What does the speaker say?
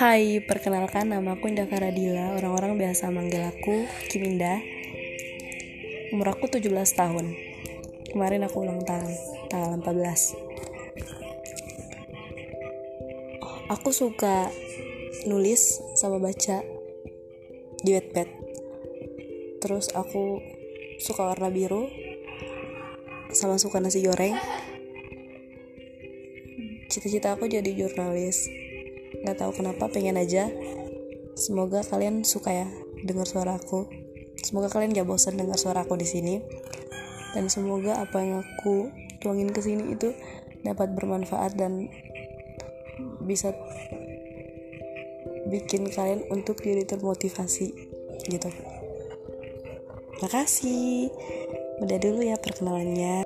Hai, perkenalkan nama aku Indah Karadila Orang-orang biasa manggil aku Kim Indah Umur aku 17 tahun. Kemarin aku ulang tahun Tanggal 14 Aku suka nulis sama baca di Wattpad Terus aku suka warna biru Sama suka nasi goreng. Cita-cita aku jadi jurnalis nggak tahu kenapa pengen aja. Semoga kalian suka ya dengar suara aku. Semoga kalian gak bosan dengar suara aku di sini. Dan semoga apa yang aku tuangin ke sini itu dapat bermanfaat dan bisa bikin kalian untuk diri termotivasi gitu. Makasih. Udah dulu ya perkenalannya